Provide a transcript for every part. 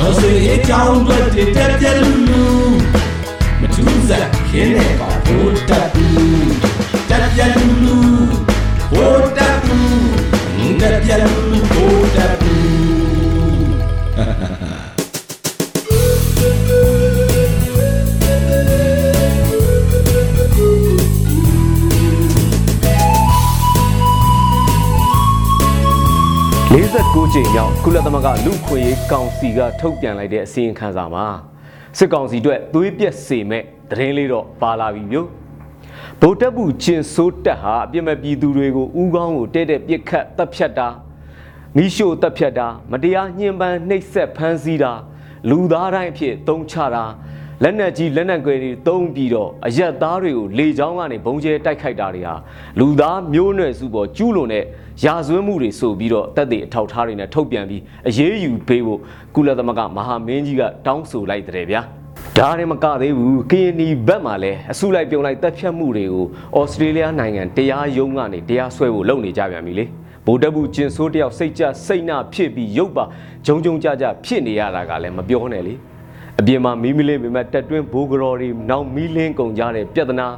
တော်ဆွေအကြောင်းတွေတက်ပြက်လူလူမထူးစားခင်းနေပါဘိုးတက်ဘူးတက်ပြက်လူလူ 49ကြိမ်မြောက်ကုလသမဂ္ဂလူ့ခွင့်ရေးကောင်စီကထုတ်ပြန်လိုက်တဲ့အစီရင်ခံစာမှာစစ်ကောင်စီအတွက်သွေးပြက်စေမဲ့သတင်းလေးတော့ပါလာပြီမျိုးဗိုလ်တပ်ဘူးချင်းစိုးတက်ဟာအပြစ်မဲ့ပြည်သူတွေကိုဥကောင်းကိုတဲ့တဲ့ပြစ်ခတ်တပ်ဖြတ်တာမိရှို့တပ်ဖြတ်တာ မတရားညှဉ်းပန်းနှိပ်စက်ဖမ်းဆီးတာလူသားတိုင်းအဖြစ်တုံးချတာ လက်နက်ကြီးလက်နက်ကွယ်တွေတုံးပြီးတော့အရက်သားတွေကိုလေချောင်းကနေဘုံကျဲတိုက်ခိုက်တာတွေဟာလူသားမျိုးနွယ်စုပေါ်ကျူးလွန်တဲ့ရာဇဝတ်မှုတွေဆိုပြီးတော့တက်တဲ့အထောက်ထားတွေနဲ့ထုတ်ပြန်ပြီးအရေးယူပေးဖို့ကုလသမဂ္ဂမဟာမင်းကြီးကတောင်းဆိုလိုက်တဲ့ဗျာဒါနဲ့မကသေးဘူး KNY ဘက်မှာလည်းအစုလိုက်ပြုံလိုက်တပ်ဖြတ်မှုတွေကိုဩစတြေးလျနိုင်ငံတရားရုံးကနေတရားစွဲဖို့လုပ်နေကြပြန်ပြီလေဗိုလ်တပ်ဘူးကျင်ဆိုးတယောက်စိတ်ကြစိတ်နာဖြစ်ပြီးရုပ်ပါဂျုံဂျုံကြကြဖြစ်နေရတာကလည်းမပြောနဲ့လေ အပြင်မှာမီးမလင်းပေမဲ့တက်တွင်းဘိုးကတော်တွေနောက်မီးလင်းကုန်ကြတဲ့ပြဿနာ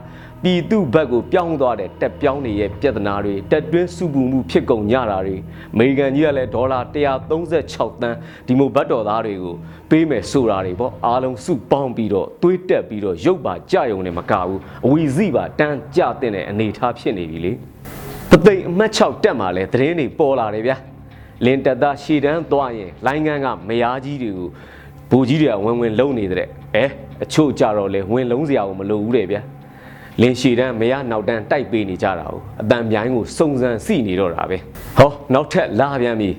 ပြည်သူဘက်ကိုပြောင်းသွားတဲ့တက်ပြောင်းနေရဲ့ပြဿနာတွေတက်တွင်းစုပူမှုဖြစ်ကုန်ကြတာတွေအမေရိကန်ကြီးကလည်းဒေါ်လာ136တန်းဒီမိုဘတ်တော်သားတွေကိုပေးမယ်ဆိုတာတွေပေါ့အားလုံးစုပေါင်းပြီးတော့သွေးတက်ပြီးတော့ရုပ်ပါကြယုံနဲ့မကဘူးအဝီစီပါတန်းကြတဲ့အနေထားဖြစ်နေပြီလေပသိမ်အမှတ်6တက်မှာလဲသတင်းတွေပေါ်လာတယ်ဗျာလင်တက်သားရှည်တန်းသွားရင်လိုင်းကန်းကမယားကြီးတွေကို ဘူကြီးတွေကဝင်ဝင်လုံနေတဲ့အဲအချို့ကြတော့လဲဝင်လုံးစရာကိုမလိုဘူးတဲ့ဗျာလင်းရှည်တန်းမရနောက်တန်းတိုက်ပေးနေကြတာ哦အတန်ပြိုင်းကိုစုံစမ်းစီနေတော့တာပဲဟောနောက်ထပ်လာပြန်ပြီ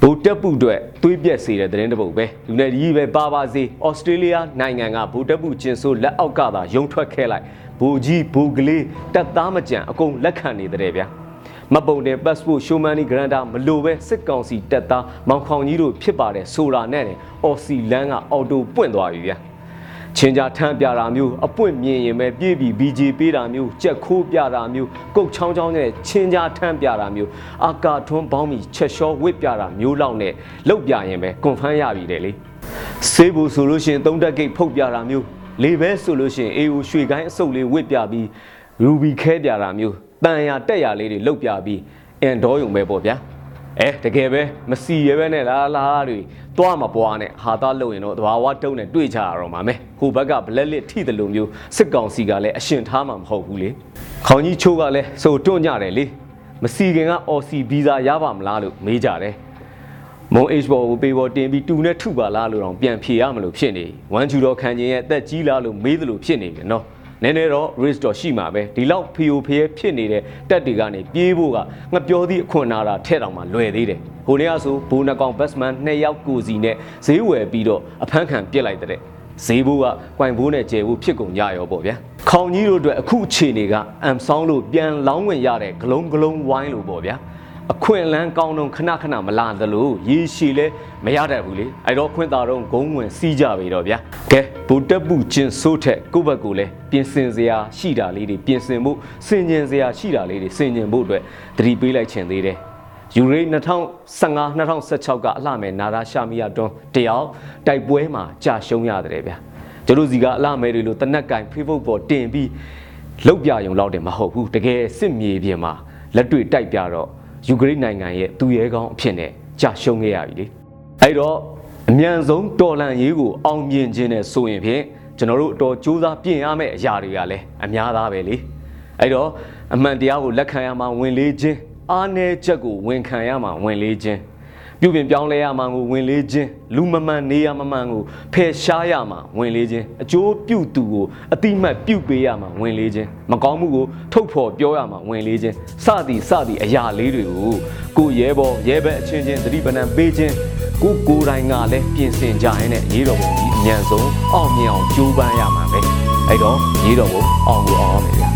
ဗိုလ်တပ်ပုအတွက်သွေးပြက်စေတဲ့သတင်းတစ်ပုဒ်ပဲလူနယ်ကြီးပဲပါပါစေဩစတြေးလျနိုင်ငံကဗိုလ်တပ်ပုကျင်ဆိုးလက်အောက်ကသာရုံထွက်ခဲလိုက်ဘူကြီးဘူကလေးတက်သားမကြံအကုန်လက်ခံနေတဲ့ဗျာ မပုံတဲ့ passport showman granta မလိုပဲစစ်ကောင်စီတက်သားမောင်ခေါင်ကြီးတို့ဖြစ်ပါတယ်ဆိုတာနဲ့အော်စီလန်းကအော်တိုပွင့်သွားပြီဗျာချင်းကြထမ်းပြတာမျိုးအပွင့်မြင်ရင်ပဲပြေးပြီး BJ ပေးတာမျိုးကြက်ခိုးပြတာမျိုးကုတ်ချောင်းချောင်းနဲ့ချင်းကြထမ်းပြတာမျိုးအာကာထွန်းပေါင်းပြီးချက်လျှောဝစ်ပြတာမျိုးလောက်နဲ့လောက်ပြရင်ပဲကွန်ဖမ်းရပြီတယ်လေဆေးဘူးဆိုလို့ရှိရင်သုံးတက်ဂိတ်ဖုတ်ပြတာမျိုးလေပဲဆိုလို့ရှိရင်အေအိုရွှေကိုင်းအစုပ်လေးဝစ်ပြပြီးရူဘီခဲပြတာမျိုး တန်ရတက်ရလေးတွေလောက်ပြပြီးအန်ဒေါ်ယုံပဲပေါ့ဗျာအဲတကယ်ပဲမစီရဲပဲနဲ့လားလားတွေတွားမပွားနဲ့ဟာသားလို့ရင်တော့တဘာဝတုံးနဲ့တွေ့ကြရတော့မှာမယ်ဟိုဘက်ကဘလက်လစ်ထိတယ်လို့မျိုးစစ်ကောင်စီကလည်းအရှင်ထားမှာမဟုတ်ဘူးလေခေါင်းကြီးချိုးကလည်းစိုးတွန့်ကြတယ်လေမစီခင်ကအော်စီဗီဇာရပါမလားလို့မေးကြတယ်မုံ H ဘော်ကိုပေးပေါ်တင်ပြီးတူနဲ့ထုပါလားလို့တော့ပြန်ဖြေရမလို့ဖြစ်နေဝမ်ချူတော်ခံခြင်းရဲ့အသက်ကြီးလားလို့မေးသလိုဖြစ်နေပြီနော်န ည်းနည်းတော့ risk တော့ရှိမှာပဲဒီလောက်ဖီယိုဖျဲဖြစ်နေတဲ့တက်တွေကနေပြေးဖို့ကငပြောသည့်အခွင့်အာဏာထဲတောင်မှလွယ်သေးတယ်ဟိုနေ့ကဆိုဘိုးနှကောင်ဘတ်စမန်နှစ်ယောက်ကိုစီနဲ့ဈေးဝယ်ပြီးတော့အဖမ်းခံပြစ်လိုက်တဲ့ဈေးဘိုးကကွိုင်ဘိုးနဲ့ကျဲဘိုးဖြစ်ကုန်ကြရောပေါ့ဗျာခေါင်ကြီးတို့အတွက်အခုအခြေအနေကအမ်ဆောင်းလို့ပြန်လောင်းဝင်ရတဲ့ဂလုံးဂလုံးဝိုင်းလို့ပေါ့ဗျာ အခွင့်အလန်းကောင်းတော့ခဏခဏမလာသလိုရေရှည်လဲမရတတ်ဘူးလေအဲ့တော့ခွင့်သာတော့ဂုံးဝင်စီးကြပြီတော့ဗျာကဲဗိုလ်တက်ပူချင်းစိုးထက်ကိုယ့်ဘက်ကိုလည်းပြင်ဆင်စရာရှိတာလေးတွေပြင်ဆင်ဖို့စင်ကျင်စရာရှိတာလေးတွေစင်ကျင်ဖို့အတွက်သတိပေးလိုက်ခြင်းသေးတယ်ယူရိ2015 2016ကအလှမယ်နာရာရှာမီယာတွန်းတယောက်တိုက်ပွဲမှာကြာရှုံးရတယ်ဗျာကျတို့စီကအလှမယ်တွေလို့တနက်ကင် Facebook ပေါ်တင်ပြီးလောက်ပြယုံလောက်တယ်မဟုတ်ဘူးတကယ်စစ်မြေပြင်မှာလက်တွေ့တိုက်ပြတော့ ယူကရိန်းနိုင်ငံရဲ့သူရဲကောင်းအဖြစ်နဲ့ကြာရှုံးခဲ့ရပြီလေအဲ့တော့အမြန်ဆုံးတော်လန်ရေးကိုအောင်မြင်ခြင်းနဲ့ဆိုရင်ဖြင့်ကျွန်တော်တို့အတော်ကြိုးစားပြင်ရမယ့်အရာတွေကလည်းအများသားပဲလေအဲ့တော့အမှန်တရားကိုလက်ခံရမှာဝင်လေးခြင်းအားနည်းချက်ကိုဝန်ခံရမှာဝင်လေးခြင်း ပြုပြင်ပြောင်းလဲရမှာကိုဝင်လေးခြင်းလူမမှန်နေရမမှန်ကိုဖယ်ရှားရမှာဝင်လေးခြင်းအကျိုးပြုသူကိုအတိမတ်ပြုပေးရမှာဝင်လေးခြင်းမကောင်းမှုကိုထုတ်ဖော်ပြောရမှာဝင်လေးခြင်းစသည်စသည်အရာလေးတွေကိုကိုရဲဘော်ရဲဘက်အချင်းချင်းသတိပဏ္ဏပေးခြင်းကိုကိုယ်တိုင်ကလည်းပြင်ဆင်ကြရင်လည်းရေးတော်ပုံကြီးအမြန်ဆုံးအောင်မြင်အောင်ကြိုးပမ်းရမှာပဲအဲ့တော့ရေးတော်ပုံအောင်ကိုအောင်ရမယ်ဗျာ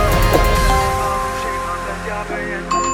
大半夜不